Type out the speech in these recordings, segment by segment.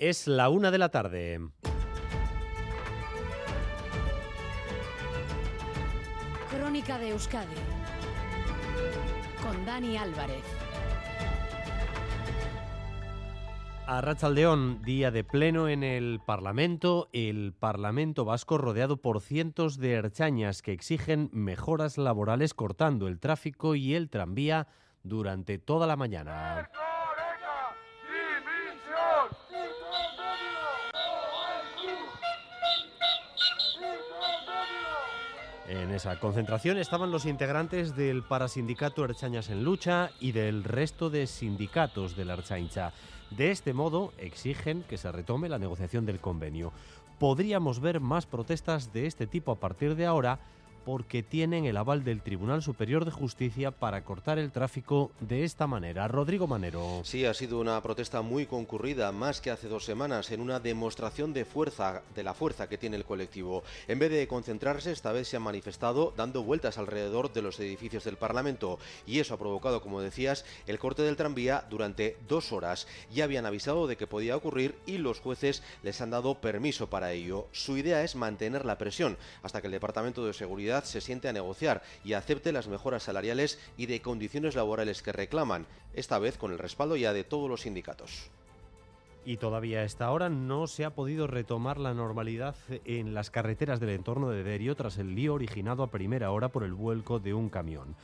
Es la una de la tarde. Crónica de Euskadi con Dani Álvarez. A Rachaldeón, día de pleno en el Parlamento, el Parlamento vasco rodeado por cientos de herchañas que exigen mejoras laborales cortando el tráfico y el tranvía durante toda la mañana. Esa concentración estaban los integrantes del parasindicato Erchañas en Lucha y del resto de sindicatos de la Erchaincha. De este modo, exigen que se retome la negociación del convenio. Podríamos ver más protestas de este tipo a partir de ahora porque tienen el aval del Tribunal Superior de Justicia para cortar el tráfico de esta manera. Rodrigo Manero. Sí, ha sido una protesta muy concurrida, más que hace dos semanas, en una demostración de fuerza, de la fuerza que tiene el colectivo. En vez de concentrarse, esta vez se han manifestado dando vueltas alrededor de los edificios del Parlamento y eso ha provocado, como decías, el corte del tranvía durante dos horas. Ya habían avisado de que podía ocurrir y los jueces les han dado permiso para ello. Su idea es mantener la presión hasta que el Departamento de Seguridad se siente a negociar y acepte las mejoras salariales y de condiciones laborales que reclaman, esta vez con el respaldo ya de todos los sindicatos. Y todavía a esta hora no se ha podido retomar la normalidad en las carreteras del entorno de Derio tras el lío originado a primera hora por el vuelco de un camión.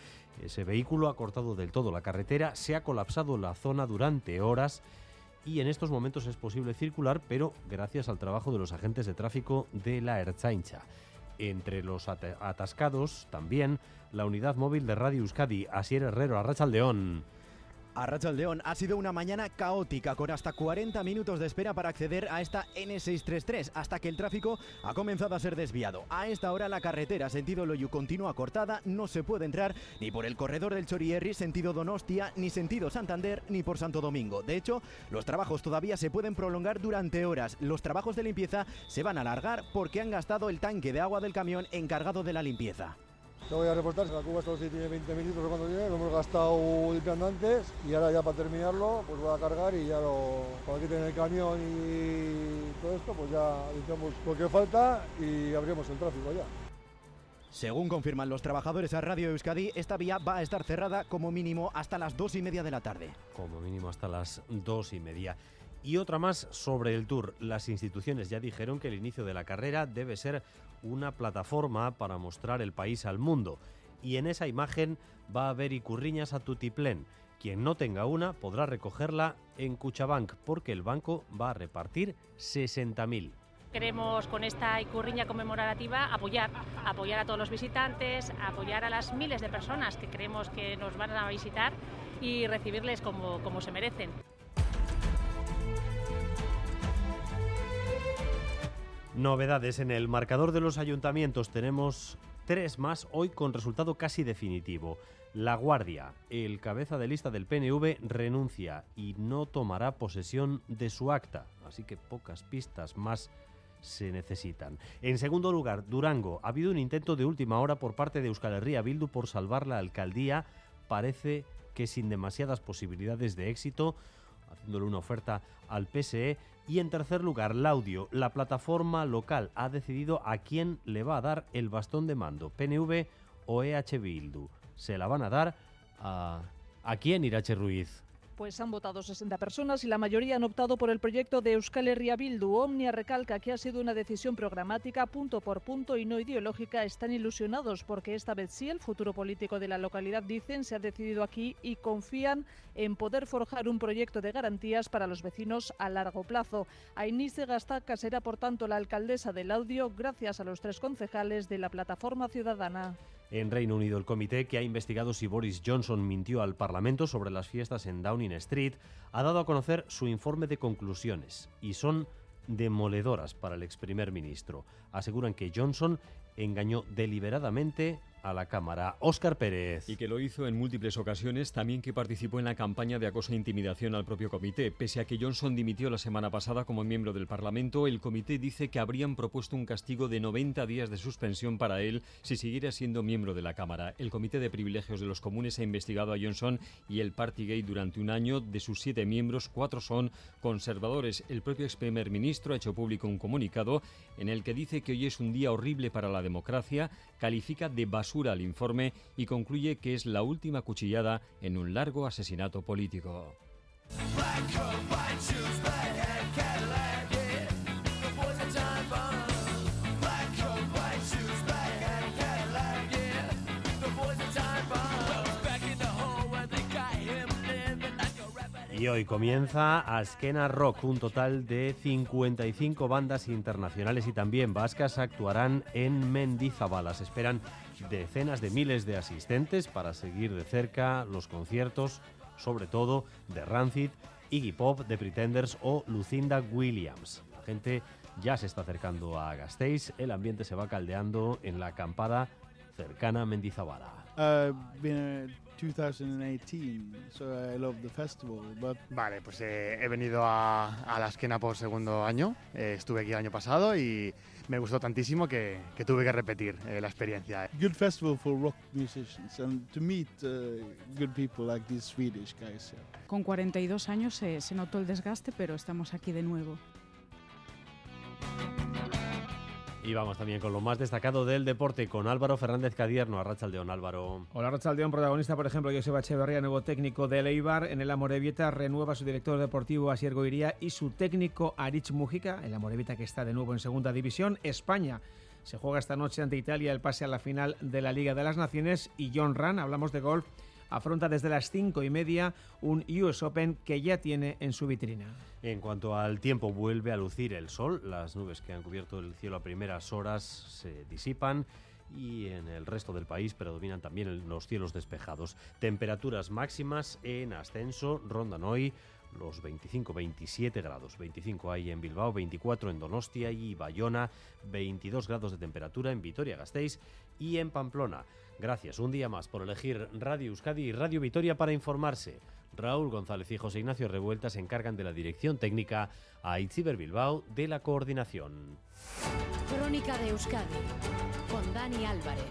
Ese vehículo ha cortado del todo la carretera, se ha colapsado la zona durante horas y en estos momentos es posible circular, pero gracias al trabajo de los agentes de tráfico de la Erchaincha. Entre los atascados también la unidad móvil de Radio Euskadi, Asier Herrero, Arrachaldeón. A León ha sido una mañana caótica con hasta 40 minutos de espera para acceder a esta N633 hasta que el tráfico ha comenzado a ser desviado. A esta hora la carretera sentido Loyu continúa cortada, no se puede entrar ni por el corredor del Chorierri sentido Donostia, ni sentido Santander, ni por Santo Domingo. De hecho, los trabajos todavía se pueden prolongar durante horas. Los trabajos de limpieza se van a alargar porque han gastado el tanque de agua del camión encargado de la limpieza. No voy a reportar, si la cuba solo tiene 20 minutos cuando llegue, lo hemos gastado limpiando antes y ahora ya para terminarlo pues voy a cargar y ya lo, cuando quiten el camión y todo esto pues ya limpiamos lo que falta y abrimos el tráfico ya. Según confirman los trabajadores a Radio Euskadi, esta vía va a estar cerrada como mínimo hasta las dos y media de la tarde. Como mínimo hasta las dos y media. Y otra más sobre el Tour. Las instituciones ya dijeron que el inicio de la carrera debe ser una plataforma para mostrar el país al mundo. Y en esa imagen va a haber icurriñas a tutiplén. Quien no tenga una podrá recogerla en Cuchabank porque el banco va a repartir 60.000 queremos con esta icurriña conmemorativa apoyar, apoyar a todos los visitantes, apoyar a las miles de personas que creemos que nos van a visitar y recibirles como, como se merecen. Novedades en el marcador de los ayuntamientos. Tenemos tres más hoy con resultado casi definitivo. La Guardia, el cabeza de lista del PNV, renuncia y no tomará posesión de su acta. Así que pocas pistas más se necesitan. En segundo lugar, Durango. Ha habido un intento de última hora por parte de Euskal Herria Bildu por salvar la alcaldía. Parece que sin demasiadas posibilidades de éxito haciéndole una oferta al PSE. Y en tercer lugar, Laudio, la plataforma local, ha decidido a quién le va a dar el bastón de mando, PNV o EH Bildu. Se la van a dar a... ¿A quién, Irache Ruiz? Pues han votado 60 personas y la mayoría han optado por el proyecto de Euskal Herria Bildu. Omnia recalca que ha sido una decisión programática punto por punto y no ideológica. Están ilusionados porque esta vez sí el futuro político de la localidad, dicen, se ha decidido aquí y confían en poder forjar un proyecto de garantías para los vecinos a largo plazo. Ainise Gastaca será, por tanto, la alcaldesa del audio gracias a los tres concejales de la plataforma ciudadana. En Reino Unido, el comité que ha investigado si Boris Johnson mintió al Parlamento sobre las fiestas en Downing Street ha dado a conocer su informe de conclusiones y son demoledoras para el ex primer ministro. Aseguran que Johnson engañó deliberadamente a la Cámara. Óscar Pérez. Y que lo hizo en múltiples ocasiones, también que participó en la campaña de acoso e intimidación al propio comité. Pese a que Johnson dimitió la semana pasada como miembro del Parlamento, el comité dice que habrían propuesto un castigo de 90 días de suspensión para él si siguiera siendo miembro de la Cámara. El Comité de Privilegios de los Comunes ha investigado a Johnson y el Partygate durante un año. De sus siete miembros, cuatro son conservadores. El propio ex primer ministro ha hecho público un comunicado en el que dice que hoy es un día horrible para la democracia, califica de basura al informe y concluye que es la última cuchillada en un largo asesinato político. Y hoy comienza Askena Rock, un total de 55 bandas internacionales y también vascas actuarán en Mendizábal. Esperan decenas de miles de asistentes para seguir de cerca los conciertos, sobre todo de Rancid, Iggy Pop, The Pretenders o Lucinda Williams. La gente ya se está acercando a Gasteiz, el ambiente se va caldeando en la acampada cercana a Mendizabala. Uh, been, uh, 2018, so I love the festival. But Vale, pues eh, he venido a, a la esquena por segundo año. Eh, estuve aquí el año pasado y me gustó tantísimo que, que tuve que repetir eh, la experiencia. good festival for rock musicians and to meet uh, good people like these Swedish guys. yeah. Con 42 años se, se notó el desgaste, pero estamos aquí de nuevo. Y vamos también con lo más destacado del deporte, con Álvaro Fernández Cadierno, a Rachaldeón Álvaro. Hola Rachaldeón, protagonista, por ejemplo, Joseba Echeverría, nuevo técnico del Eibar. En el Amorebieta renueva su director deportivo Asier Goiría y su técnico Arich Mujica. El Amorebieta que está de nuevo en segunda división. España se juega esta noche ante Italia el pase a la final de la Liga de las Naciones. Y John Ran, hablamos de golf, afronta desde las cinco y media un US Open que ya tiene en su vitrina. En cuanto al tiempo, vuelve a lucir el sol. Las nubes que han cubierto el cielo a primeras horas se disipan y en el resto del país predominan también los cielos despejados. Temperaturas máximas en ascenso rondan hoy los 25-27 grados. 25 hay en Bilbao, 24 en Donostia y Bayona, 22 grados de temperatura en Vitoria-Gasteiz y en Pamplona. Gracias un día más por elegir Radio Euskadi y Radio Vitoria para informarse. Raúl González y José Ignacio Revuelta se encargan de la dirección técnica, a Itziber Bilbao de la coordinación. Crónica de Euskadi con Dani Álvarez.